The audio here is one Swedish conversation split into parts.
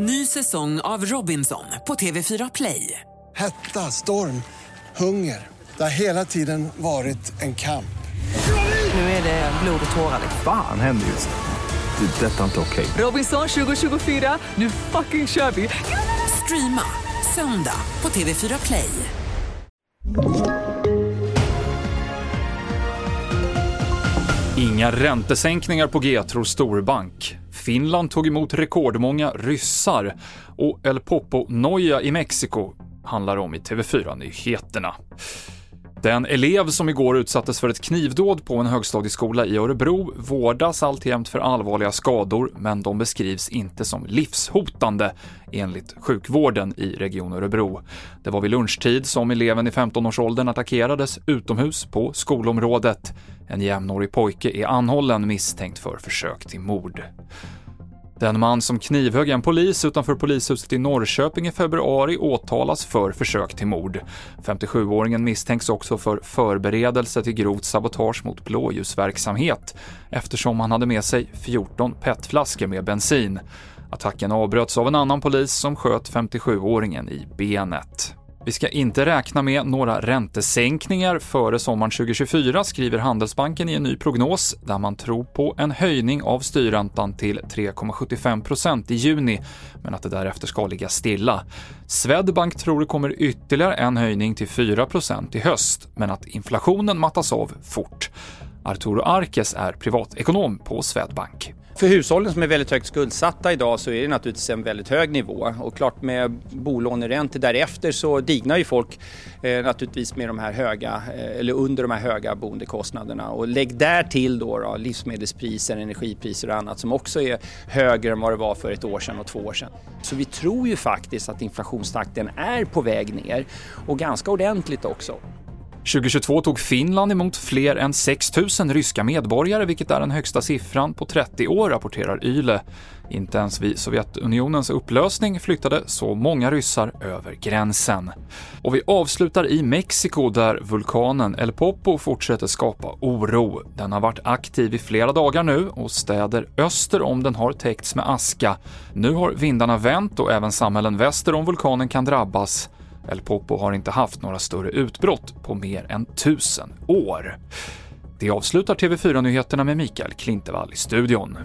Ny säsong av Robinson på TV4 Play. Hetta, storm, hunger. Det har hela tiden varit en kamp. Nu är det blod och tårar. Fan händer just nu. Det. är Detta är inte okej. Robinson 2024, nu fucking kör vi! Streama söndag på TV4 Play. Inga räntesänkningar på G, tror storbank. Finland tog emot rekordmånga ryssar och El Popo-noja i Mexiko handlar om i TV4-nyheterna. Den elev som igår utsattes för ett knivdåd på en högstadieskola i Örebro vårdas alltjämt för allvarliga skador, men de beskrivs inte som livshotande enligt sjukvården i Region Örebro. Det var vid lunchtid som eleven i 15-årsåldern attackerades utomhus på skolområdet. En jämnårig pojke är anhållen misstänkt för försök till mord. Den man som knivhögg en polis utanför polishuset i Norrköping i februari åtalas för försök till mord. 57-åringen misstänks också för förberedelse till grovt sabotage mot blåljusverksamhet eftersom han hade med sig 14 petflaskor med bensin. Attacken avbröts av en annan polis som sköt 57-åringen i benet. Vi ska inte räkna med några räntesänkningar före sommaren 2024, skriver Handelsbanken i en ny prognos där man tror på en höjning av styrräntan till 3,75% i juni, men att det därefter ska ligga stilla. Swedbank tror det kommer ytterligare en höjning till 4% i höst, men att inflationen mattas av fort. Arturo Arkes är privatekonom på Swedbank. För hushållen som är väldigt högt skuldsatta idag så är det naturligtvis en väldigt hög nivå och klart med bolåneräntor därefter så dignar ju folk eh, naturligtvis med de här höga eh, eller under de här höga boendekostnaderna och lägg där till då, då livsmedelspriser, energipriser och annat som också är högre än vad det var för ett år sedan och två år sedan. Så vi tror ju faktiskt att inflationstakten är på väg ner och ganska ordentligt också. 2022 tog Finland emot fler än 6 000 ryska medborgare, vilket är den högsta siffran på 30 år, rapporterar Yle. Inte ens vid Sovjetunionens upplösning flyttade så många ryssar över gränsen. Och vi avslutar i Mexiko där vulkanen El Popo fortsätter skapa oro. Den har varit aktiv i flera dagar nu och städer öster om den har täckts med aska. Nu har vindarna vänt och även samhällen väster om vulkanen kan drabbas. El Popo har inte haft några större utbrott på mer än tusen år. Det avslutar TV4-nyheterna med Mikael Klintevall i studion.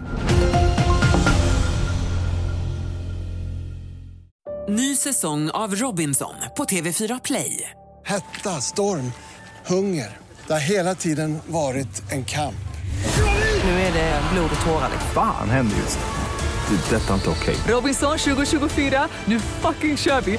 Ny säsong av Robinson på TV4 Play. Hetta, storm, hunger. Det har hela tiden varit en kamp. Nu är det blod och tårar. Fan händer just nu. Det. är Detta är inte okej. Robinson 2024, nu fucking kör vi!